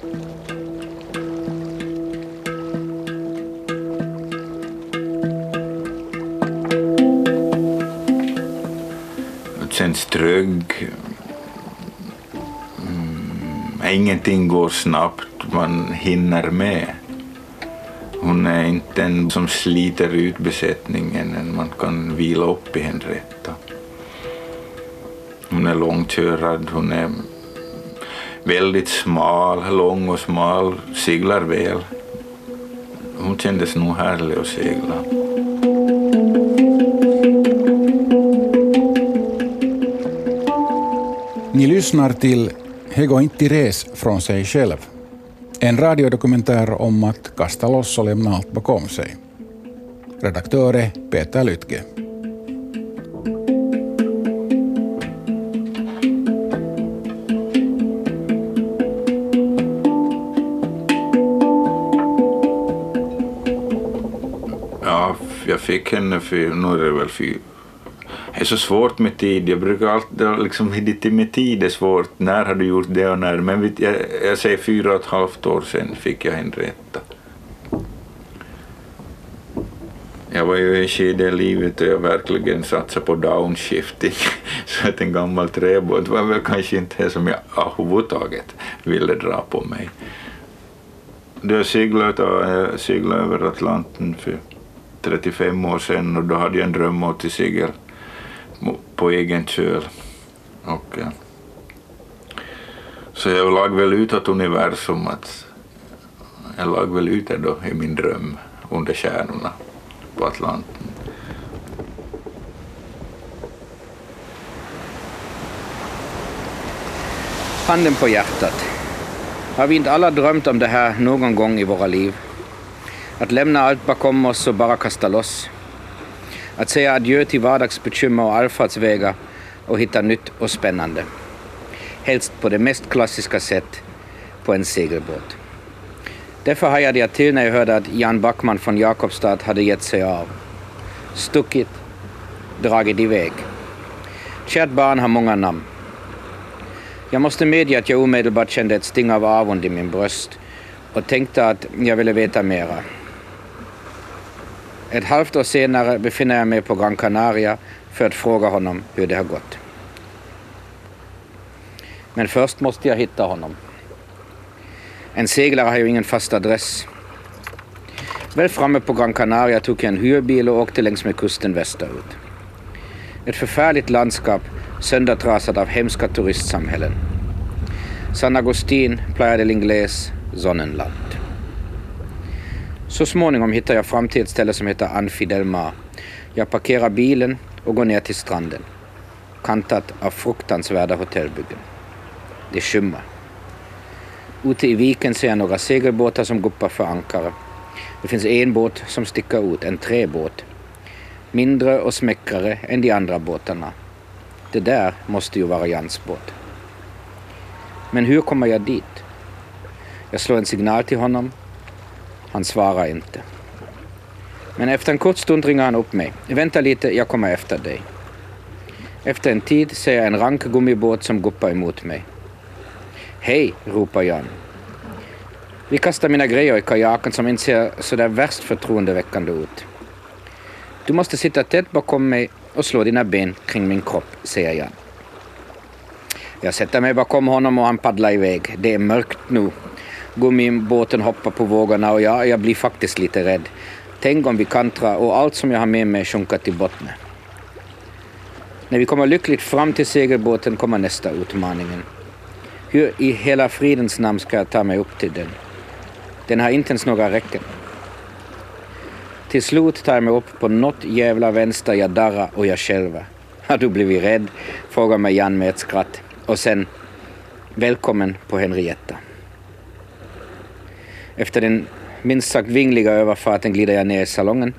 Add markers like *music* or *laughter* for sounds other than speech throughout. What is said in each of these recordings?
sen känns trygg. Mm, ingenting går snabbt, man hinner med. Hon är inte en som sliter ut besättningen, än man kan vila upp i Henrietta. Hon är långkörad, hon är väldigt smal, lång och smal, seglar väl. Hon kändes nog härlig att segla. Ni lyssnar till Hego inte res från sig själv. En radiodokumentär om att kasta loss och lämna allt bakom sig. Redaktör är Peter Lytke. Fick henne för, nu är det väl för, det är så svårt med tid. Jag brukar alltid liksom, lite med tid är svårt. När har du gjort det och när? Men vet, jag, jag säger fyra och ett halvt år sedan fick jag Henrietta. Jag var ju i skede i livet där jag verkligen satsade på downshifting. *laughs* Så att en gammal träbåt var väl kanske inte det som jag överhuvudtaget ville dra på mig. Då jag seglade, eh, jag seglade över Atlanten för 35 år sedan och då hade jag en dröm om att segla på egen köl. Och, eh, så jag lag väl ut åt universum att jag lag väl ut det då i min dröm under stjärnorna på Atlanten. Handen på hjärtat. Har vi inte alla drömt om det här någon gång i våra liv? Att lämna allt bakom oss och bara kasta loss. Att säga adjö till vardagsbekymmer och allfartsvägar och hitta nytt och spännande. Helst på det mest klassiska sätt, på en segelbåt. Därför hajade jag till när jag hörde att Jan Backman från Jakobstad hade gett sig av. Stuckit, dragit iväg. Kärt barn har många namn. Jag måste medge att jag omedelbart kände ett sting av avund i min bröst och tänkte att jag ville veta mera. Ett halvt år senare befinner jag mig på Gran Canaria för att fråga honom hur det har gått. Men först måste jag hitta honom. En seglare har ju ingen fast adress. Väl framme på Gran Canaria tog jag en hyrbil och åkte längs med kusten västerut. Ett förfärligt landskap söndertrasat av hemska turistsamhällen. San Agustin, Playa del Ingles, Sonnenland. Så småningom hittar jag fram till ett ställe som heter Anfidelma. Jag parkerar bilen och går ner till stranden. Kantat av fruktansvärda hotellbyggen. Det skymmer. Ute i viken ser jag några segelbåtar som guppar för ankare. Det finns en båt som sticker ut, en träbåt. Mindre och smäckrare än de andra båtarna. Det där måste ju vara Jans båt. Men hur kommer jag dit? Jag slår en signal till honom. Han svarar inte. Men efter en kort stund ringer han upp mig. Vänta lite, jag kommer efter dig. Efter en tid ser jag en rank gummibåt som guppar emot mig. Hej, ropar Jan. Vi kastar mina grejer i kajaken som inte ser så där värst förtroendeväckande ut. Du måste sitta tätt bakom mig och slå dina ben kring min kropp, säger Jan. Jag sätter mig bakom honom och han paddlar iväg. Det är mörkt nu. Gummibåten hoppar på vågorna och jag, jag blir faktiskt lite rädd. Tänk om vi kantrar och allt som jag har med mig sjunker till botten. När vi kommer lyckligt fram till segelbåten kommer nästa utmaningen. Hur i hela fridens namn ska jag ta mig upp till den? Den har inte ens några räcken. Till slut tar jag mig upp på något jävla vänster, jag darrar och jag skälver. Har du blivit rädd? frågar mig Jan med ett skratt. Och sen, välkommen på Henrietta. Efter den minst sagt vingliga överfarten glider jag ner i salongen.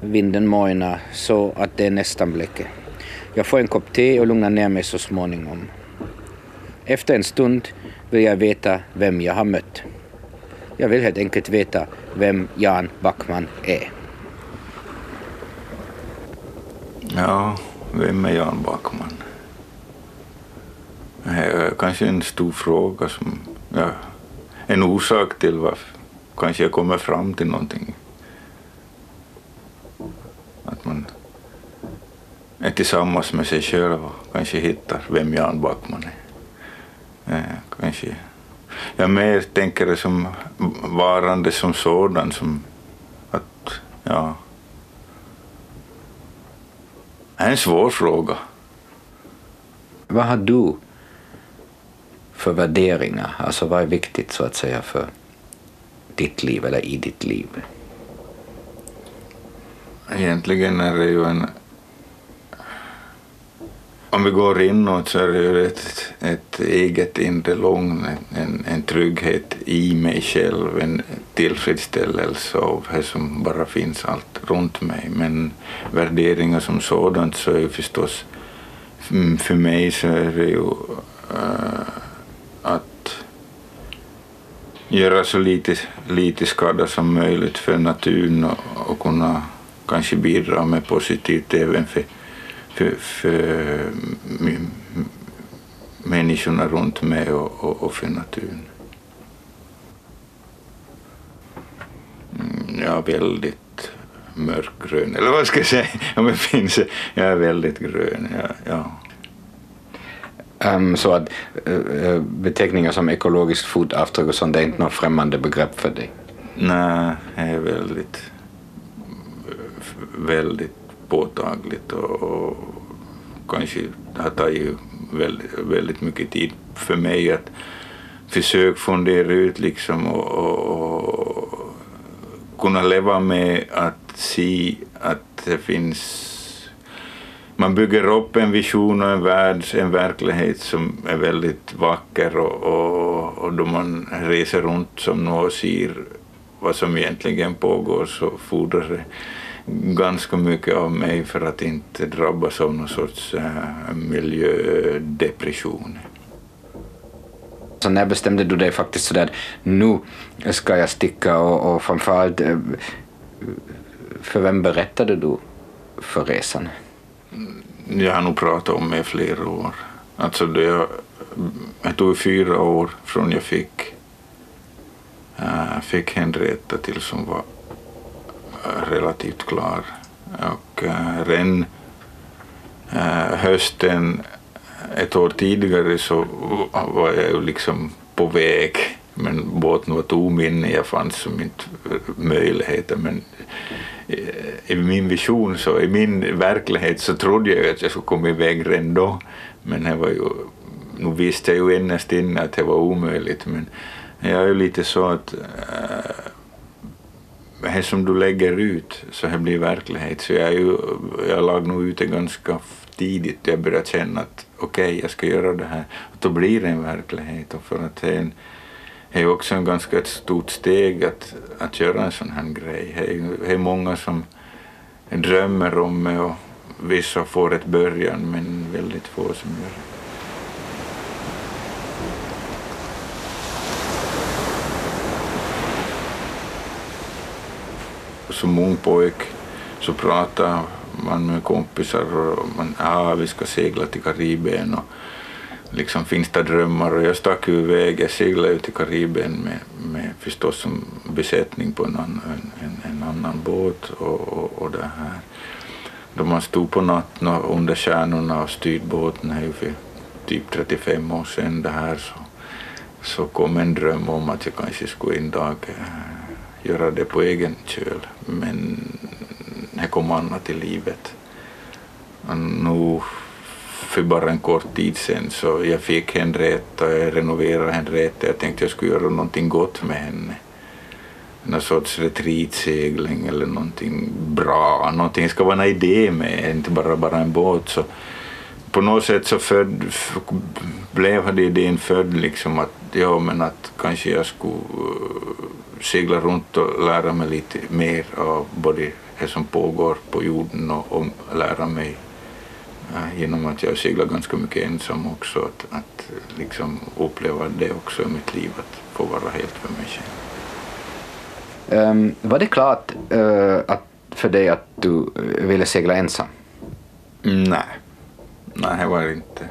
Vinden mojnar så att det nästan bläcker. Jag får en kopp te och lugnar ner mig så småningom. Efter en stund vill jag veta vem jag har mött. Jag vill helt enkelt veta vem Jan Backman är. Ja, vem är Jan Backman? Det är kanske en stor fråga som Ja, en orsak till varför kanske jag kommer fram till någonting. Att man är tillsammans med sig själv och kanske hittar vem Jan Backman är. Eh, kanske. Jag mer tänker det som varande som sådan, som att, ja. Det är en svår fråga. Vad har du för värderingar? Alltså vad är viktigt så att säga för ditt liv eller i ditt liv? Egentligen är det ju en... Om vi går inåt så är det ju ett, ett eget inre lugn, en, en trygghet i mig själv, en tillfredsställelse av det som bara finns allt runt mig. Men värderingar som sådant så är ju förstås, mm, för mig så är det ju uh, göra så lite, lite skada som möjligt för naturen och, och kunna kanske bidra med positivt även för, för, för människorna runt mig och, och, och för naturen. Mm, jag är väldigt mörkgrön, eller vad ska jag säga? *laughs* Om jag finns, jag är väldigt grön. Ja, ja. Um, så att uh, beteckningar som ekologiskt fotavtryck och sånt, det är inte något främmande begrepp för dig? Nej, det är väldigt, väldigt påtagligt och, och kanske har tagit väldigt, väldigt mycket tid för mig att försöka fundera ut liksom och, och, och kunna leva med att se att det finns man bygger upp en vision och en värld, en verklighet som är väldigt vacker och, och, och då man reser runt som nu och ser vad som egentligen pågår så fordrar det ganska mycket av mig för att inte drabbas av någon sorts äh, miljödepression. Så när bestämde du dig faktiskt sådär nu ska jag sticka och, och framförallt eh, för vem berättade du för resan? Jag har nog pratat om det i flera år. Alltså det, jag, det tog fyra år från jag fick, äh, fick Henrietta till som var eh, relativt klar. Och äh, redan äh, hösten ett år tidigare så var jag ju liksom på väg men båten var tom inne, jag fanns som inte möjligheter men Eh, i min vision, så i min verklighet så trodde jag att jag skulle komma iväg redan då. Men det var ju, nu visste jag ju innerst inne att det var omöjligt. Men jag är ju lite så att äh, det som du lägger ut så det blir verklighet. Så jag, är ju, jag lag nog ut det ganska tidigt. Jag började känna att okej, okay, jag ska göra det här. Och då blir det en verklighet. Och för att det är en, det är också en ganska ett stort steg att, att göra en sån här grej. Det är, många som drömmer om det och vissa får ett början men väldigt få som gör det. Som ung pojk så pratar man med kompisar och man, ah, vi ska segla till Karibien och liksom finns det drömmar och jag stack ju iväg, jag seglade ut till Karibien med, med förstås som besättning på en, annan, en, en annan båt och, och, och det här. Då man stod på natten under stjärnorna och styrde båten här för typ 35 år sedan det här så, så kom en dröm om att jag kanske skulle en dag eh, göra det på egen köl men det kom annat i livet. Och nu för bara en kort tid sedan så jag fick Henrietta, jag renoverade Henrietta, jag tänkte jag skulle göra någonting gott med henne. Någon sorts retreatsegling eller någonting bra, någonting ska vara en idé med, inte bara, bara en båt. Så på något sätt så föd, blev det idén född liksom att, ja men att kanske jag skulle eh, segla runt och lära mig lite mer av både det som pågår på jorden och, och lära mig genom att jag seglar ganska mycket ensam också, att, att liksom uppleva det också i mitt liv, att få vara helt för mig själv. Um, var det klart uh, att, för dig att du ville segla ensam? Nej, nej det var inte.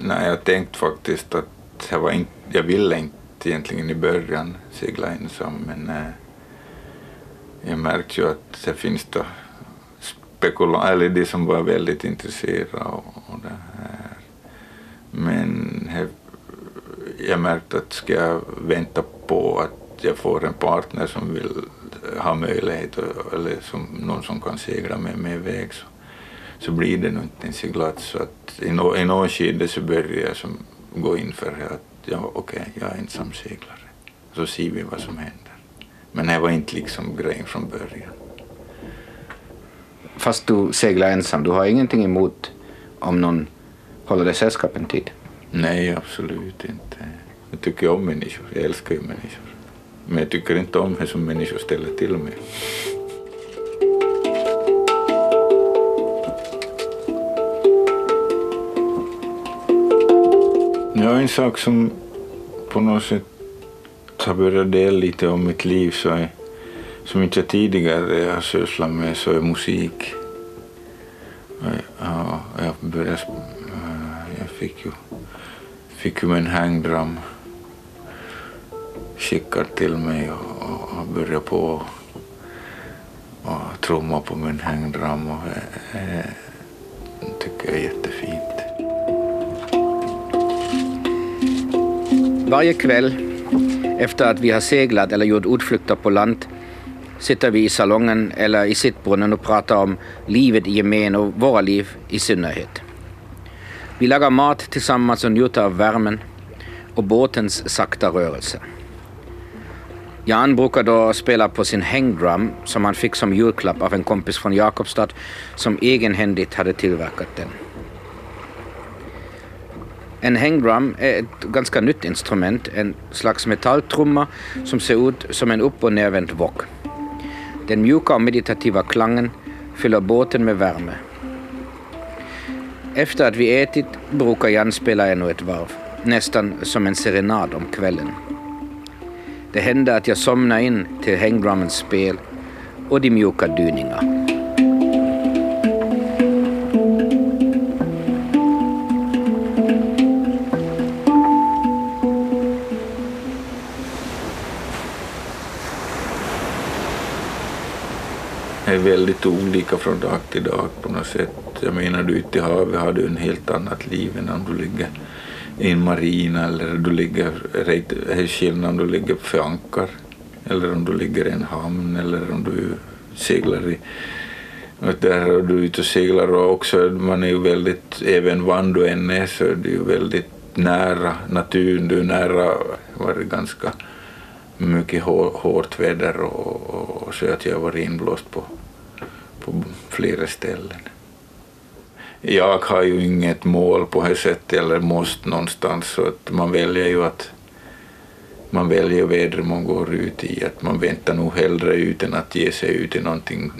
Nej, jag tänkte faktiskt att jag, var inte, jag ville inte egentligen i början segla ensam men eh, jag märkte ju att det finns då spekulanter, eller de som var väldigt intresserade och, och det här. Men he, jag märkte att ska jag vänta på att jag får en partner som vill ha möjlighet eller som, någon som kan segla med mig iväg så, så blir det nog inte en seglats. Så att i, no, i någon skede så börjar jag som gå in för att ja, okej, okay, jag är ensam seglare. Så ser vi vad som händer. Men det var inte liksom grejen från början. Fast du seglar ensam, du har ingenting emot om någon håller dig sällskap en tid? Nej, absolut inte. Jag tycker om människor, jag älskar ju människor. Men jag tycker inte om det som människor ställer till med. Ja, en sak som på något sätt har börjat dela lite om mitt liv så är, som inte jag tidigare har sysslat med så är musik. Ja, jag, började, eh, jag fick ju, fick ju min hangdram skickad till mig och, och började på och trumma på min hängdram och det tycker jag är jättefint. Varje kväll efter att vi har seglat eller gjort utflykter på land sitter vi i salongen eller i sittbrunnen och pratar om livet i gemen och våra liv i synnerhet. Vi lagar mat tillsammans och njuter av värmen och båtens sakta rörelse. Jan brukar då spela på sin hangdrum som han fick som julklapp av en kompis från Jakobstad som egenhändigt hade tillverkat den. En hangdrum är ett ganska nytt instrument, en slags metalltrumma som ser ut som en upp och nervänd wok. Den mjuka och meditativa klangen fyller båten med värme. Efter att vi ätit brukar Jan spela ännu ett varv, nästan som en serenad om kvällen. Det händer att jag somnar in till hangdrummens spel och de mjuka dyningar. Är väldigt olika från dag till dag på något sätt. Jag menar, du ute i havet har du en helt annat liv än om du ligger i en marina eller du ligger, det är skillnad om du ligger för ankar eller om du ligger i en hamn eller om du seglar i och där är du ute och seglar och också man är ju väldigt, även var du än är så är du ju väldigt nära naturen, du är nära, var det ganska mycket hårt väder och, och, så att jag var inblåst på, på flera ställen. Jag har ju inget mål på det sättet eller måste någonstans så att man väljer ju att man väljer vädret man går ut i, att man väntar nog hellre ut än att ge sig ut i någonting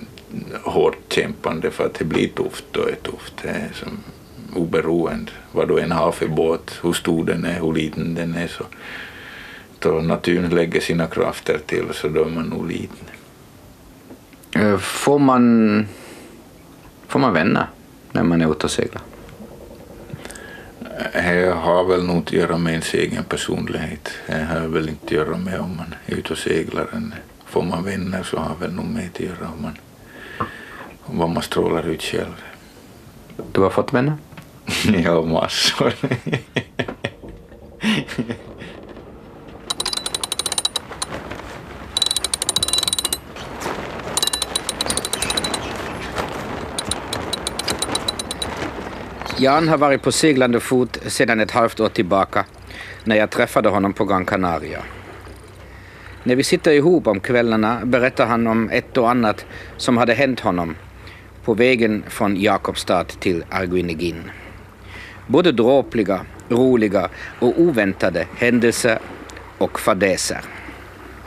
hårt kämpande för att det blir tufft och är tufft. Det är som oberoende vad du än har för båt, hur stor den är, hur liten den är så då naturen lägger sina krafter till så då är man nog liten. Eh, får man, får man vänner när man är ute och seglar? Det har väl nog att göra med ens egen personlighet. Det har väl inte att göra med om man är ute och seglar. Får man vänner så har väl nog med att göra om man, om vad man strålar ut själv. Du har fått vänner? *laughs* ja, massor. *laughs* Jan har varit på seglande fot sedan ett halvt år tillbaka när jag träffade honom på Gran Canaria. När vi sitter ihop om kvällarna berättar han om ett och annat som hade hänt honom på vägen från Jakobstad till Arguinegin. Både dråpliga, roliga och oväntade händelser och fadäser.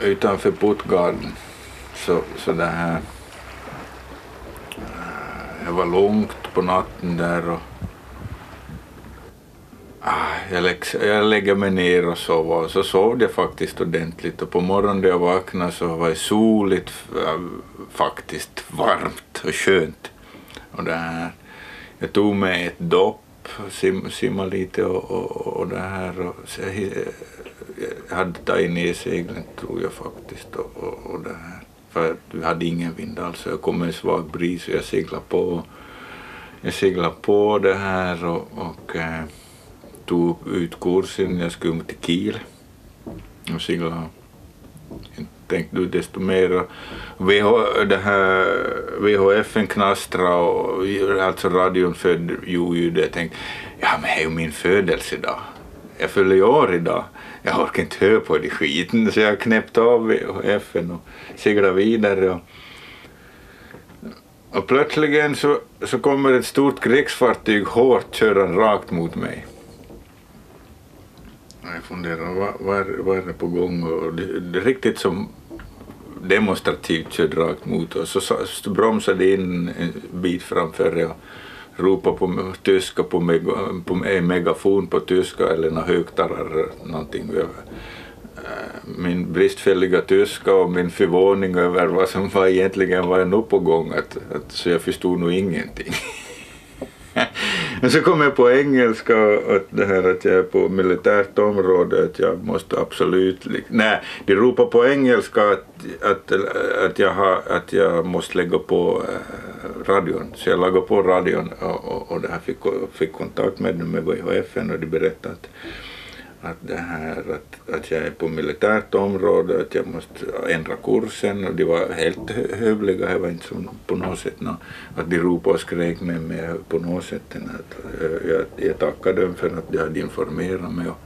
Utanför Puttgarden så, så det här... Eh, jag var långt på natten där och Ah, jag, jag lägger mig ner och sover och så sov jag faktiskt ordentligt och på morgonen när jag vaknade så var det soligt, eh, faktiskt varmt och skönt. Och där, jag tog mig ett dopp sim, simma lite och, och, och det här. Och, så jag, jag hade tagit ner seglen tror jag faktiskt och, och, och det här. För vi hade ingen vind alls. Jag kom med en svag bris och jag seglade på. Jag seglade på det här och, och eh, tog ut kursen. Jag skulle till Kiel och seglade tänkte du desto mer VH, det här VHF knastra och alltså radion född ljudet. Jag tänkte, ja men det är ju min födelsedag. Jag fyller ju år idag. Jag orkar inte höra på det skiten så jag knäppte av VHF och seglade vidare. Och, och plötsligen så, så kommer ett stort krigsfartyg hårt körande rakt mot mig. Jag funderar, vad, vad, vad är det på gång? Och det, det är riktigt som demonstrativt körde rakt mot oss. Så, så bromsade in en bit framför jag ropade på tyska på, mega, på en megafon på tyska eller några högtalare någonting. Eh, min bristfälliga tyska och min förvåning över vad som var egentligen var nu på gång, att, att, så jag förstod nog ingenting. *laughs* Men så kom jag på engelska att det här att jag är på militärt område att jag måste absolut, nej, de ropar på engelska att, att, att, jag, har, att jag måste lägga på eh, radion. Så jag lagade på radion och, och, och det här fick, fick kontakt med dem med VHFN och de berättade att att, det här, att, att jag är på militärt område, att jag måste ändra kursen. Och de var helt hövliga, det var inte som på något sätt no, att de ropade och skrek med mig på något sätt. Att, eh, jag, jag tackade dem för att de hade informerat mig. Och,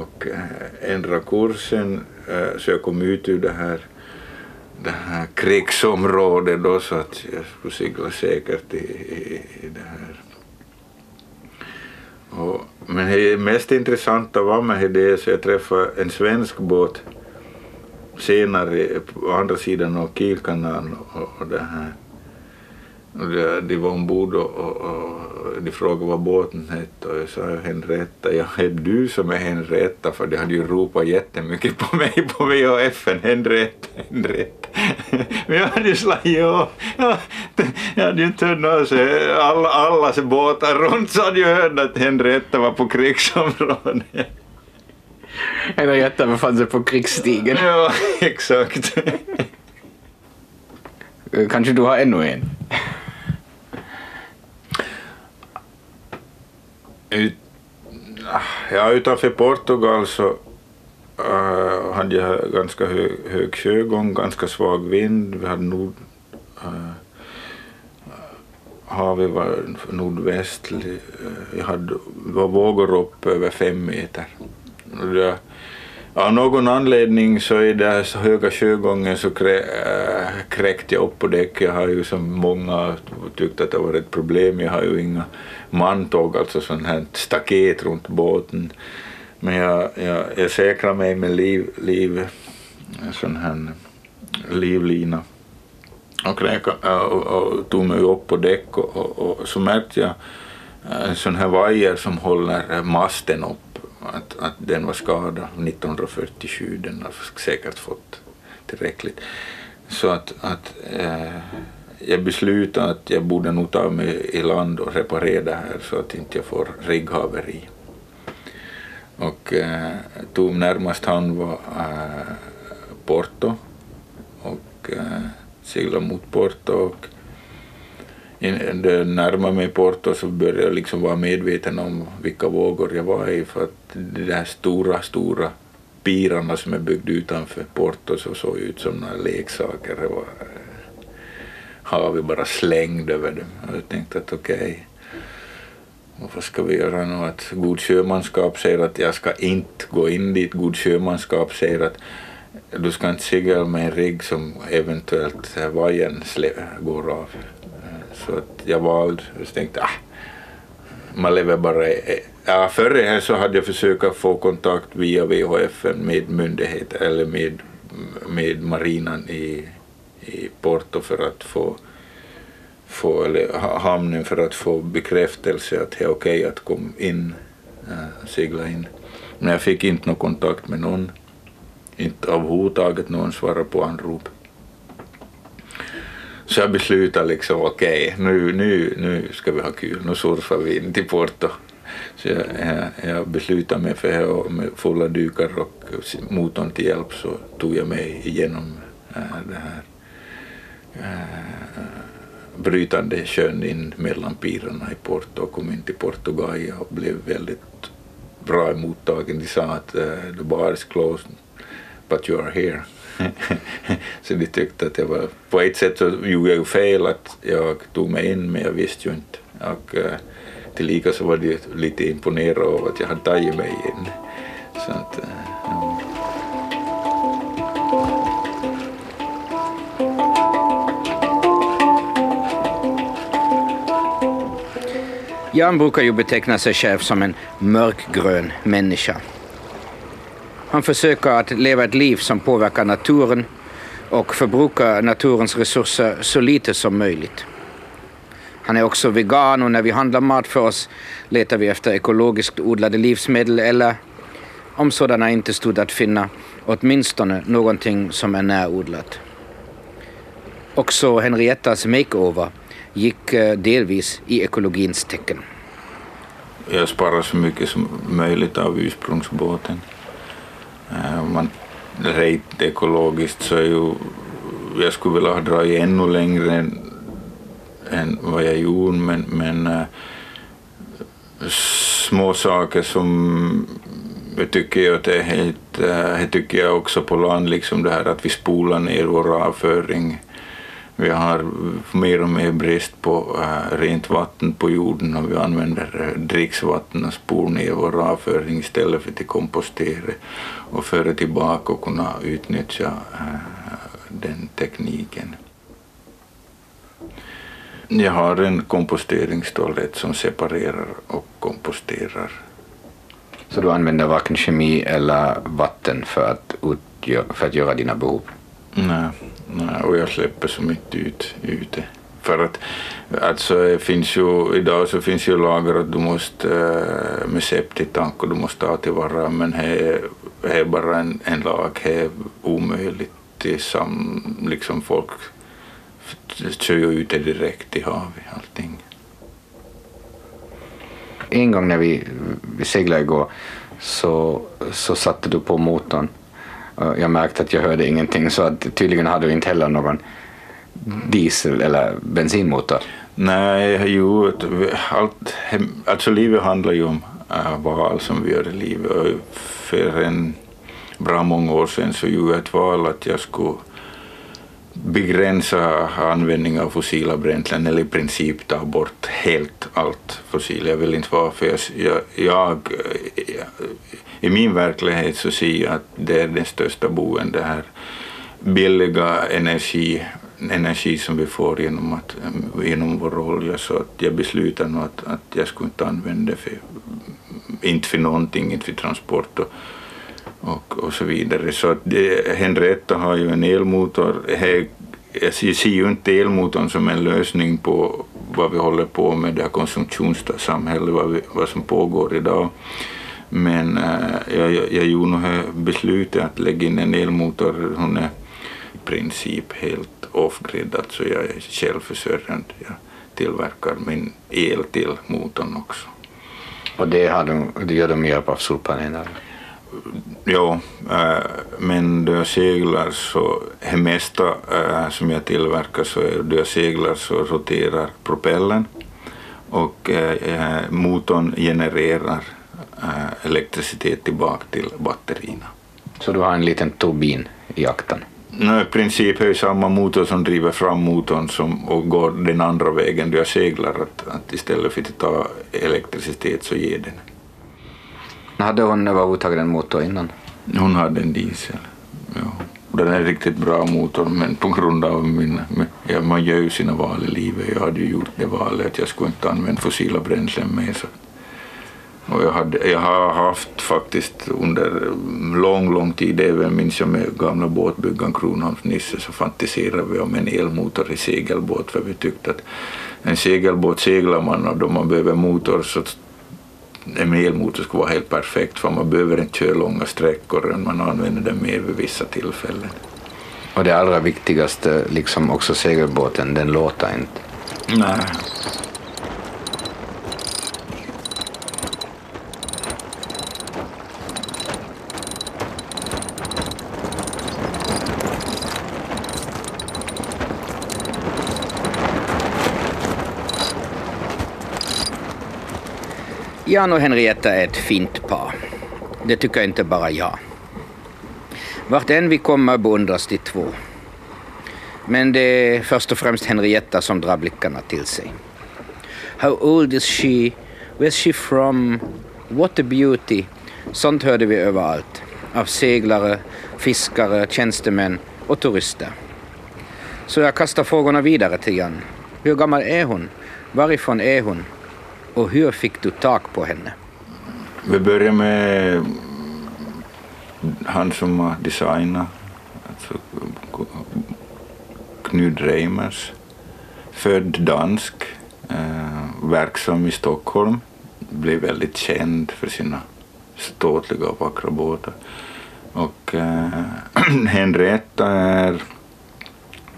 och äh, ändra kursen äh, så jag kom ut ur det här det här krigsområdet då så att jag skulle segla säkert i, i, i det här och, men det mest intressanta var med det så jag träffade en svensk båt senare på andra sidan av Kielkanalen och, och det här. Och de, de var ombord och, och, och de frågade vad båten hette och jag sa Henrietta. Ja, är du som är Henrietta? För de hade ju ropat jättemycket på mig på VHF. Henrietta, Henrietta. *laughs* Men jag hade ju slagit av. Jag hade ju inte hört något. Alla, allas båtar runt så hade jag hört att Henrietta var på krigsområdet. Henrietta befann sig på krigsstigen. Ja, exakt. Kanske du har ännu en? Ut, ja, utanför Portugal så uh, hade jag ganska hög, hög sjögång, ganska svag vind. Vi hade nord... Uh, havet var nordvästlig. Eh, jag hade, var vågor upp över fem meter. Det, av någon anledning så i den höga sjögången så krä, äh, kräkte jag upp på däck. Jag har ju som många tyckt att det var ett problem. Jag har ju inga mantåg, alltså sån här staket runt båten. Men jag, jag, jag säkrade mig med liv, liv, sån här livlina och, kräka, och, och tog mig upp på däck och, och, och så märkte jag en sån här vajer som håller eh, masten upp att, att den var skadad 1947, den har säkert fått tillräckligt. Så att, att eh, jag beslutade att jag borde nog ta mig i land och reparera det här så att inte jag får rigghaveri. Och eh, tog närmast hand var eh, Porto och eh, seglade mot Porto och närmade mig Porto så började jag liksom vara medveten om vilka vågor jag var i för att de där stora, stora pirarna som är byggda utanför Porto så såg ut som några leksaker. Det var, eh, har vi bara slängt över dem. Och jag tänkte att okej, okay, vad ska vi göra nu? Att god sjömanskap säger att jag ska inte gå in dit. God sjömanskap säger att du ska inte segla med en rigg som eventuellt vajern går av. Eh, så att jag valde, jag tänkte ah, man lever bara Ja, Förr här så hade jag försökt få kontakt via VHF med myndigheter eller med, med marinan i, i Porto för att få, få eller hamnen för att få bekräftelse att det är okej okay att komma in, äh, segla in. Men jag fick inte någon kontakt med någon. Inte överhuvudtaget någon svarade på anrop. Så jag beslutade liksom, okej, okay, nu, nu, nu ska vi ha kul, nu surfar vi in till Porto. Så jag, jag, beslutade mig för det och med fulla dukar och motorn till hjälp så tog jag mig igenom äh, det här äh, brytande sjön in mellan pirarna i Porto och kom in till Portugal och blev väldigt bra mottagen. De sa att uh, the bar is closed but you are here. *laughs* så de tyckte att det var, på ett sätt så gjorde jag ju fel att jag tog mig in men jag visste ju inte. Och uh, tillika så var de lite imponerade av att jag hade tagit mig in. Så att, uh, ja. Jan brukar ju beteckna sig själv som en mörkgrön människa. Han försöker att leva ett liv som påverkar naturen och förbrukar naturens resurser så lite som möjligt. Han är också vegan och när vi handlar mat för oss letar vi efter ekologiskt odlade livsmedel eller, om sådana inte stod att finna, åtminstone någonting som är närodlat. Också Henriettas makeover gick eh, delvis i ekologins tecken. Jag sparar så mycket som möjligt av ursprungsbåten. Äh, om man rent ekologiskt så är ju, jag skulle vilja ha dragit ännu längre än, än vad jag gjorde men, men äh, små saker som jag tycker att det är helt, äh, det tycker jag också på land, liksom det här att vi spolar ner vår avföring vi har mer och mer brist på äh, rent vatten på jorden och vi använder äh, dricksvatten och spor ner vår avföring istället för att kompostera och föra tillbaka och kunna utnyttja äh, den tekniken. Jag har en komposteringstoalett som separerar och komposterar. Så du använder varken kemi eller vatten för att, utgöra, för att göra dina behov? Nej. Nej, och jag släpper som inte ut ute. För att alltså, det finns ju, idag så finns ju lagar att du måste äh, med septitank och du måste ta tillvara men det är bara en, en lag, det är omöjligt. Sam, liksom folk kör ju ut det direkt i havet allting. En gång när vi, vi seglade igår så, så satte du på motorn Eh, jag märkte att jag hörde ingenting så att tydligen hade du inte heller någon diesel eller bensinmotor. Nej, jo, allt, alltså livet handlar ju om eh, äh, val som vi gör i livet. För en bra många år sedan så gjorde jag ett val att jag skulle begränsa användning av fossila bränslen eller i princip ta bort helt allt fossilt. Jag vill inte vara för jag, jag, jag, i min verklighet så ser jag att det är den största boen det här billiga energi, energi som vi får genom, att, genom vår olja så att jag beslutar nog att, att jag skulle inte använda det för, inte för någonting, inte för transport och, och, och så vidare. Så att det, Henrietta har ju en elmotor. Jag ser ju inte elmotorn som en lösning på vad vi håller på med, det här konsumtionssamhället, vad, vi, vad som pågår idag. Men äh, jag, jag, jag gjorde nog beslutet att lägga in en elmotor. Hon är i princip helt off-grid, alltså jag är självförsörjande. Jag tillverkar min el till motorn också. Och det, har de, det gör du med hjälp av solpaneler? Ja, äh, men då jag seglar så, det mesta äh, som jag tillverkar så är då jag seglar så roterar propellern och äh, motorn genererar elektricitet tillbaka till batterierna. Så du har en liten turbin i akten? No, I princip är det samma motor som driver fram motorn som, och går den andra vägen då jag seglar. Att, att istället för att ta elektricitet så ger den. Hade hon överhuvudtaget en motor innan? Hon hade en diesel. Ja. Den är en riktigt bra motor men på grund av min, ja, man gör ju sina val i livet. Jag hade ju gjort det valet att jag skulle inte använda fossila bränslen mer. Så. Och jag, hade, jag har haft faktiskt under lång, lång tid, även minns jag med gamla båtbyggaren Kronholms Nisse, så fantiserade vi om en elmotor i segelbåt för vi tyckte att en segelbåt seglar man och då man behöver motor så en elmotor skulle vara helt perfekt för man behöver inte köra långa sträckor, man använder den mer vid vissa tillfällen. Och det allra viktigaste, liksom också segelbåten, den låter inte. Nej. Jan och Henrietta är ett fint par. Det tycker inte bara jag. Vart än vi kommer beundras de två. Men det är först och främst Henrietta som drar blickarna till sig. How old is she? Where's she from? What a beauty? Sånt hörde vi överallt. Av seglare, fiskare, tjänstemän och turister. Så jag kastar frågorna vidare till Jan. Hur gammal är hon? Varifrån är hon? Och hur fick du tag på henne? Vi började med han som har designat, alltså Knud Reimers. Född dansk, eh, verksam i Stockholm. Blev väldigt känd för sina ståtliga och vackra båtar. Och eh, *clears throat* Henrietta är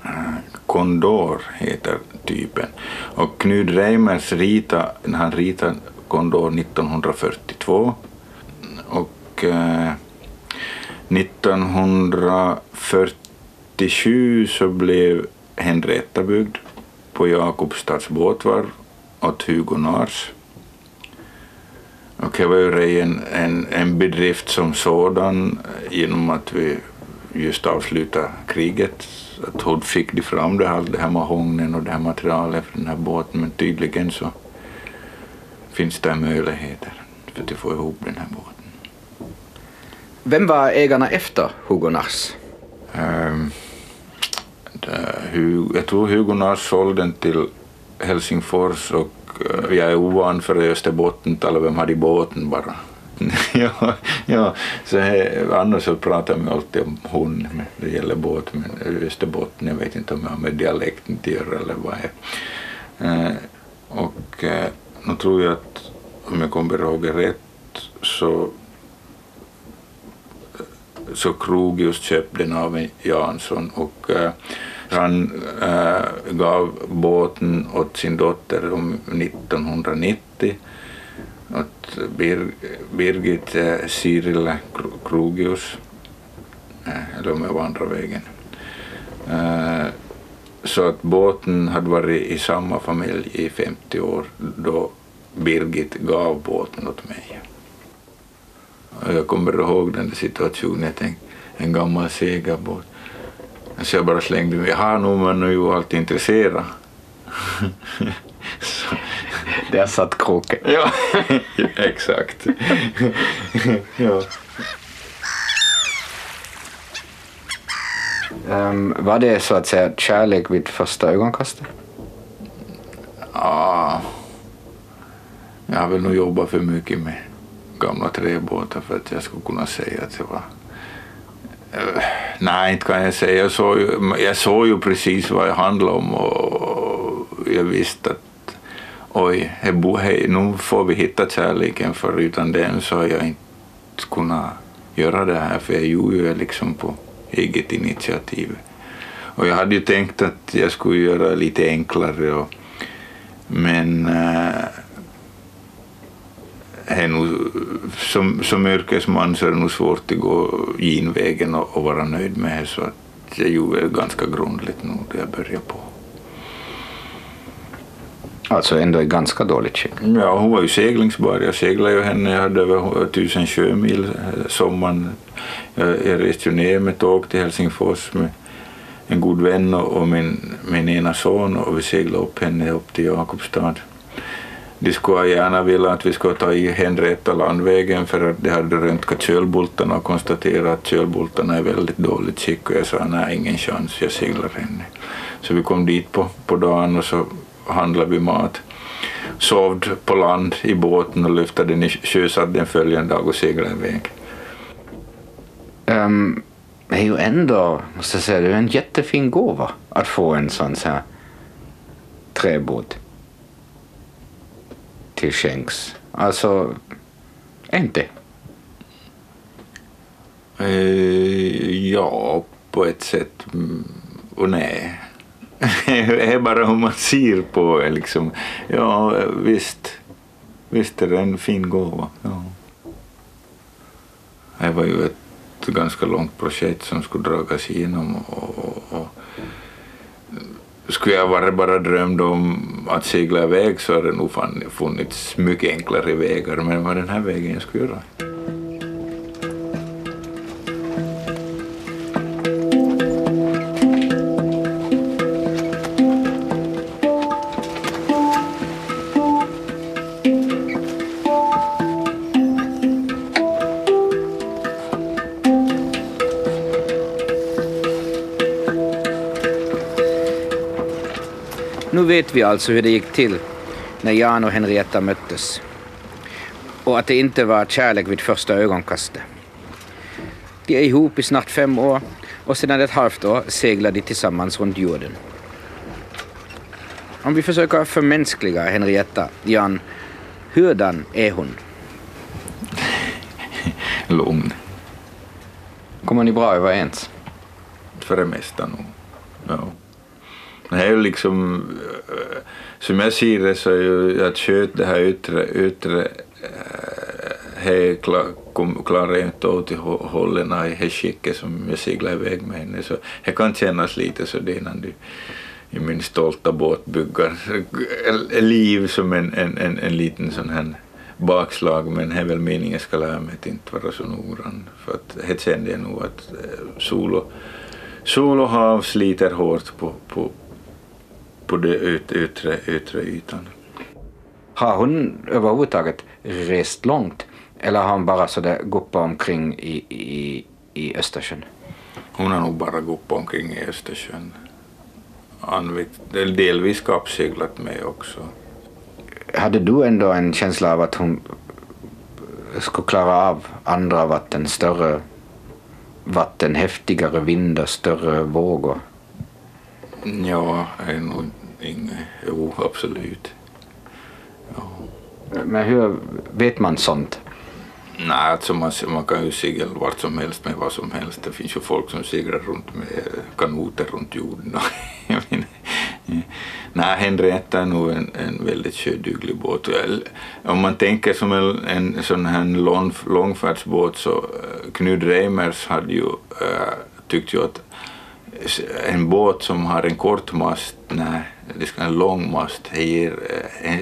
eh, kondor heter typen. Och Knud Reimers rita, han ritade kondor 1942 och eh, 1947 så blev Henrietta byggd på Jakobstads båtvarv åt Hugo Nars. Och det var ju en, en, en bedrift som sådan genom att vi just avslutade kriget. Att hon fick de fram det här, det här mahognen och det här materialet för den här båten men tydligen så finns det möjligheter för att få ihop den här båten. Vem var ägarna efter Hugo Nars? Um, jag tror Hugo Nars sålde den till Helsingfors och uh, jag är ovan för Österbotten tala vem hade båten bara. *laughs* ja, ja, så här, annars så pratar man alltid om hon när det gäller båt, men Österbotten, jag vet inte om jag har med dialekten att göra eller vad det är. Eh, och eh, nu tror jag att om jag kommer ihåg rätt så eh, så Krogius köpte den av en Jansson och eh, han eh, gav båten åt sin dotter om 1990 åt Bir Birgit eh, uh, Cyril Krogius, eh, eller om jag var andra vägen. Eh, så att båten hade varit i samma familj i 50 år då Birgit gav båten åt mig. Och jag kommer ihåg den där situationen, jag tänkte en gammal segelbåt. Så alltså jag bara slängde mig, jaha, nu man är ju alltid intresserad. *laughs* Där satt kroken. ja, *laughs* exakt. ja. Um, var det så att säga kärlek vid första ögonkastet? Ja, jag har väl nog jobbat för mycket med gamla träbåtar för att jag skulle kunna säga att det var uh, Nej, inte kan jag säga. Jag såg, ju, jag såg ju precis vad det handlade om och jag visste att oj, hej, nu får vi hitta kärleken för utan den så har jag inte kunnat göra det här för jag gjorde ju liksom på eget initiativ. Och jag hade ju tänkt att jag skulle göra det lite enklare och, men äh, är nog, som, som yrkesman så är det nog svårt att gå genvägen och, och vara nöjd med det så att jag gjorde det ganska grundligt nog då jag började på. Alltså ändå i ganska dåligt skick? Ja, hon var ju seglingsbar. Jag seglade ju henne, jag hade över tusen sjömil eh, sommaren. Jag, jag reste ju ner med tåg till Helsingfors med en god vän och min, min ena son och vi seglade upp henne upp till Jakobstad de skulle gärna vilja att vi skulle ta i Henrietta landvägen för att de hade röntgat kölbultarna och konstaterat att kölbultarna är väldigt dåligt skick och jag sa nej, ingen chans, jag seglar henne. Så vi kom dit på, på dagen och så handlade vi mat. Sovde på land i båten och lyfte den i sjösatt den följande dag och seglade iväg. Um, det är ju ändå, måste jag säga, det är en jättefin gåva att få en sån här träbåt till skänks. Alltså, inte? Eh, ja, på ett sätt. Mm, och nej. Det *laughs* är bara hur man ser på det. Liksom. Ja, visst. Visst är det en fin gåva. Ja. Det var ju ett ganska långt projekt som skulle dragas igenom. Och, och, och skulle jag bara bara drömd om att segla iväg så hade det nog funnits mycket enklare vägar men det var den här vägen jag skulle göra. Vet vi alltså hur det gick till när Jan och Henrietta möttes. Och att det inte var kärlek vid första ögonkastet. De är ihop i snart fem år och sedan ett halvt år seglar de tillsammans runt jorden. Om vi försöker förmänskliga Henrietta, Jan, hurdan är hon? *laughs* Lugn. Kommer ni bra överens? För det mesta nog. Ja. Det är ju liksom, som jag ser det så är ju att sköta det här yttre, yttre he klarar jag inte åt i hållen i det skicket som jag seglar iväg med henne. Så det kan kännas lite så det innan du i min stolta båt bygger eh, liv som en, en, en, en liten sån här bakslag men det är väl meningen jag ska lära mig att inte vara så noggrann för att det kände jag nog att eh, sol och, sol och hav sliter hårt på, på, på den yt, yttre, yttre ytan. Har hon överhuvudtaget rest långt eller har hon bara sådär guppat omkring i, i, i Östersjön? Hon har nog bara guppat omkring i Östersjön. Anvikt, delvis kappseglat med också. Hade du ändå en känsla av att hon skulle klara av andra vatten, större vatten, häftigare vindar, större vågor? Ja, är nog inget. Jo, absolut. Ja. Men hur vet man sånt? Nej, alltså man, man kan ju segla vart som helst med vad som helst. Det finns ju folk som seglar runt med kanoter runt jorden. *laughs* Nej, Henrietta är nog en, en väldigt sjöduglig båt. Om man tänker som en, en sån här lång, långfärdsbåt så uh, Knud Reimers hade ju uh, tyckt ju att en båt som har en kort mast, nej, det ska en lång mast. Eh, en,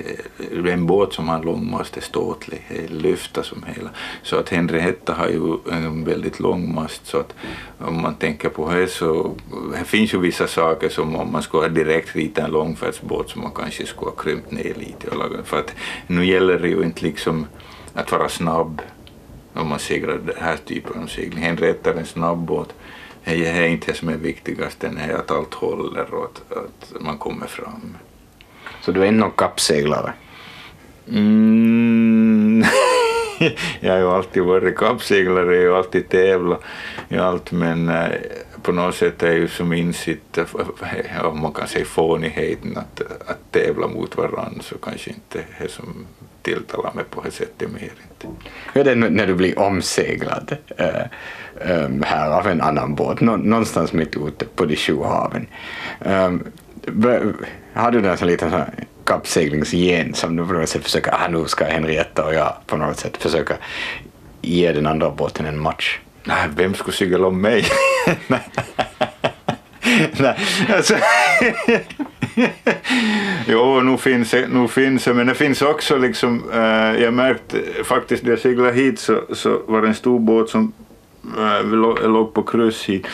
eh, en båt som har en lång mast är ståtlig, det lyfter som hela. Så att Henrietta har ju en väldigt lång mast så att om man tänker på det så det finns ju vissa saker som om man skulle ha direkt rita en långfärdsbåt som man kanske skulle ha krympt ner lite och lagat. För att nu gäller det ju inte liksom att vara snabb om man seglar den här typen av segling. Henrietta är en snabb båt det är inte det som är viktigast, det är att allt håller och att, att man kommer fram. Så du är inte någon kappseglare? Mm. *laughs* jag har ju alltid varit kappseglare och alltid tävlat i allt men äh, på något sätt är ju som insikt, om man kan säga fånigheten att, att tävla mot varandra så kanske inte det som tilltalar mig på det sättet mer inte. Hur är det när du blir omseglad äh, äh, här av en annan båt, någonstans mitt ute på de sju haven? Äh, har du någon liten sån kappseglingsgen som du på något sätt försöker, ah, nu ska Henrietta och jag på något sätt försöka ge den andra båten en match? Nej, vem skulle segla om mig? *laughs* Nej, alltså. jo, nu finns, det, nu finns det, men det finns också liksom, eh, jag märkte faktiskt när jag seglade hit så, så var det en stor båt som eh, låg på kryss hit.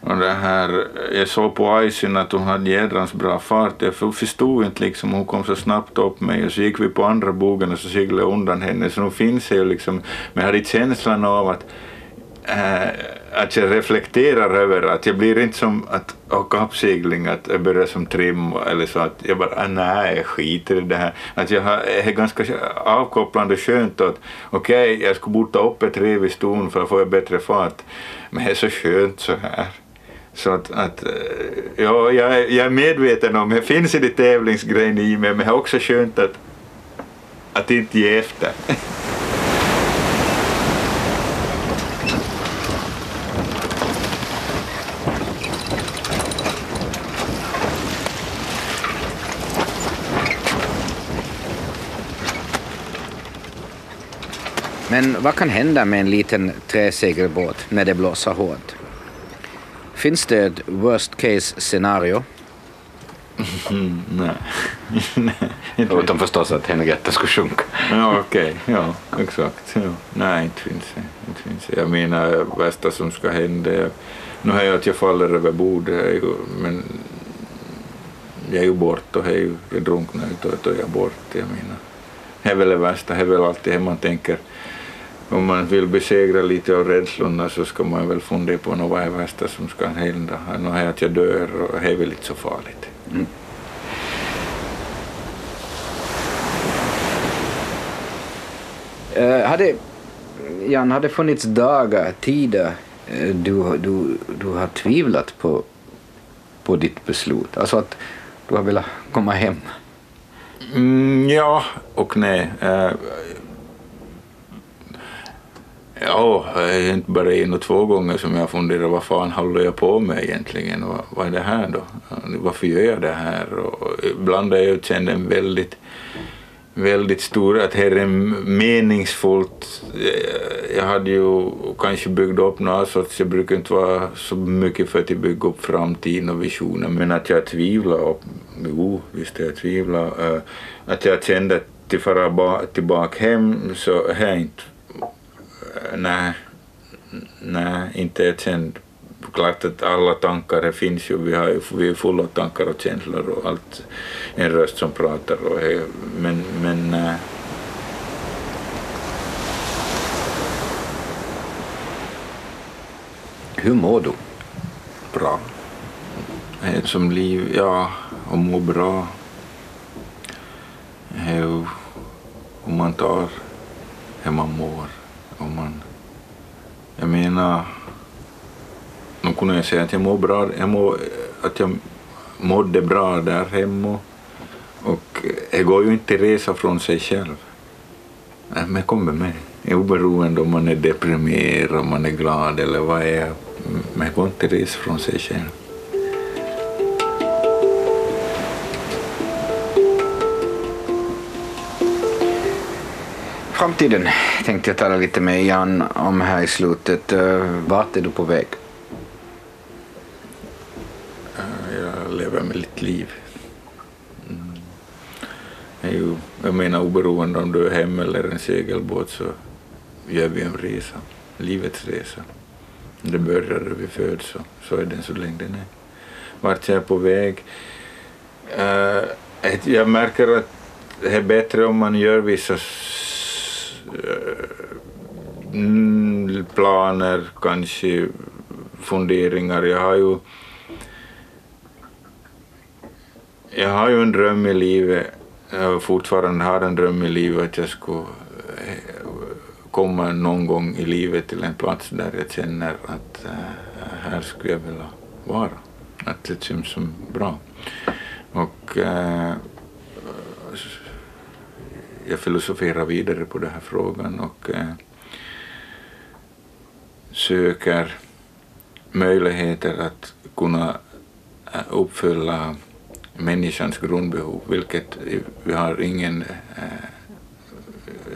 Och det här, jag såg på Aisin att hon hade jädrans bra fart. Jag förstod inte liksom, hon kom så snabbt upp mig och så gick vi på andra bogen och så seglade jag undan henne. Så nu finns det ju liksom, men jag hade känslan av att äh, att jag reflekterar över att jag blir inte som att åka kappsegling, att jag börjar som trim eller så att jag bara, ah, nej, jag skiter i det här. Att jag har, är ganska avkopplande skönt att okej, okay, jag ska bota upp ett rev i ston för att få bättre fart, men det är så skönt så här. Så att, att eh, ja, jag, jag är medveten om, det finns i det tävlingsgrejen i mig, men det är också skönt att, att inte ge efter. *laughs* Men vad kan hända med en liten träsegelbåt när det blåser hårt? Finns det ett worst case scenario? Mm, *laughs* nej. *laughs* nej. Utom förstås att Henrietta skulle sjunka. Ja, okej. Okay. Ja, exakt. Ja. Nej, inte finns det. Inte finns det. Jag menar, värsta som ska hända nu har jag att jag faller över bord, men jag är ju bort och jag, jag drunknar och då är jag bort. Jag menar, det är väl det värsta, det är väl alltid det man tänker om man vill besegra lite av rädslorna så ska man väl fundera på vad är värsta som ska hända. Nu är att jag dör och det är väl inte så farligt. Mm. Uh, hade, Jan, har det funnits dagar, tider uh, du, du, du har tvivlat på, på ditt beslut? Alltså att du har velat komma hem? Mm, ja och nej. Uh, Ja, det är inte bara en och två gånger som jag funderar vad fan håller jag på med egentligen och vad är det här då? Varför gör jag det här? Och ibland har jag känt en väldigt, väldigt stor, att här är meningsfullt. Jag hade ju kanske byggt upp något sorts, jag brukar inte vara så mycket för att bygga upp framtiden och visioner, men att jag tvivlar, jo visst jag tvivlar, att jag kände att till fara tillbaka hem så är inte nej, nej, inte ett känd. Klart att alla tankar det finns ju, vi, har ju, vi är fulla av tankar och känslor och allt, en röst som pratar och men, men nej. Hur mår du? Bra. Som liv, ja, och må bra. Om man tar hur man mår. Om man, jag menar, nu kunde jag säga att jag mår bra, jag mår, att jag mådde bra där hemma och det går ju inte att resa från sig själv. Äh, men jag kommer med. Oberoende om man är deprimerad, om man är glad eller vad är. Mm, men det går inte att resa från sig själv. Framtiden tänkte jag tala lite med Jan om här i slutet. Eh, vart är du på väg? Eh, jag lever mitt liv. Mm. Jag, menar oberoende om du är hem eller en segelbåt så gör vi en resa, livets resa. Det börjar när vi föds och så är den så länge den är. Vart jag är på väg? Eh, jag märker att det är bättre om man gör vissa Mm, planer, kanske funderingar. Jag har ju jag har ju en dröm i livet, jag fortfarande har en dröm i livet att jag skulle eh, komma någon gång i livet till en plats där jag känner att äh, här skulle jag vilja vara. Att det känns som bra. Och äh, jag filosoferar vidare på den här frågan och eh, söker möjligheter att kunna eh, uppfylla människans grundbehov, vilket vi har ingen,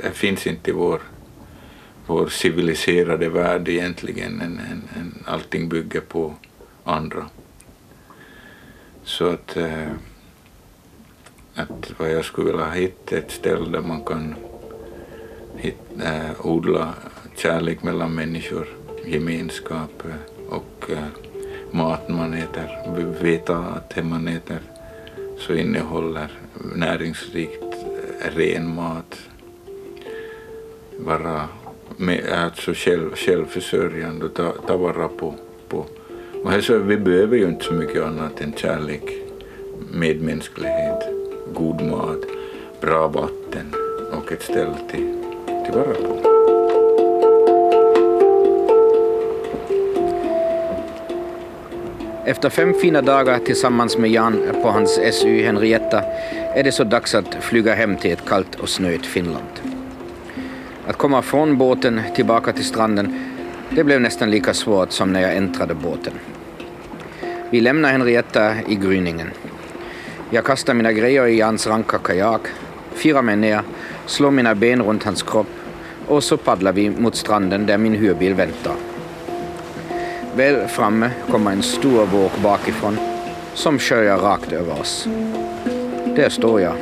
Det finns inte i vår, vår civiliserade värld egentligen, en, en, en, allting bygger på andra. Så att, eh, att vad jag skulle vilja hitta ett ställe där man kan hitta, äh, eh, odla kärlek mellan människor gemenskap eh, och eh, äh, maten man äter. Veta att det man äter så innehåller näringsrikt ren mat. Vara med, alltså själv, självförsörjande och ta, ta vara på. på. Och här så, vi behöver ju inte så mycket annat än kärlek, medmänsklighet, god mat, bra vatten och ett ställe till, till vara på. Efter fem fina dagar tillsammans med Jan på hans SU Henrietta är det så dags att flyga hem till ett kallt och snöigt Finland. Att komma från båten tillbaka till stranden, det blev nästan lika svårt som när jag äntrade båten. Vi lämnar Henrietta i gryningen. Jag kastar mina grejer i Jans ranka kajak, firar mig ner, slår mina ben runt hans kropp och så paddlar vi mot stranden där min hyrbil väntar. Väl framme kommer en stor våg bakifrån som sköljer rakt över oss. Där står jag,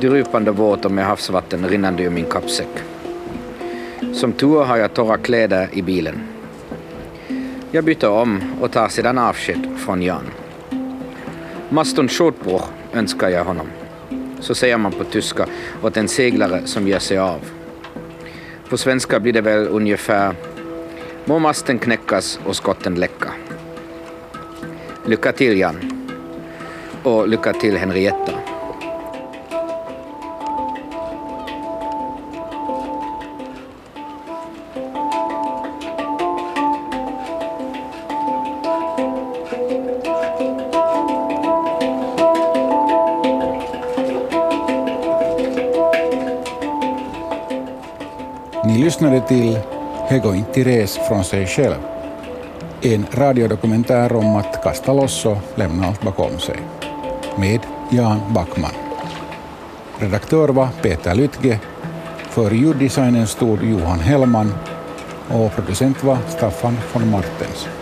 drypande våt och med havsvatten rinnande ur min kappsäck. Som tur har jag torra kläder i bilen. Jag byter om och tar sedan avsked från Jan. Maston Shortbroch önskar jag honom. Så säger man på tyska åt en seglare som ger sig av. På svenska blir det väl ungefär Må masten knäckas och skotten läcka. Lycka till Jan. Och lycka till Henrietta. Lyssnade till Hego inte res från sig själv. En radiodokumentär om att kasta loss och lämna allt bakom sig. Med Jan Backman. Redaktör var Peter Lytge. För ljuddesignen stod Johan Hellman och producent var Staffan von Martens.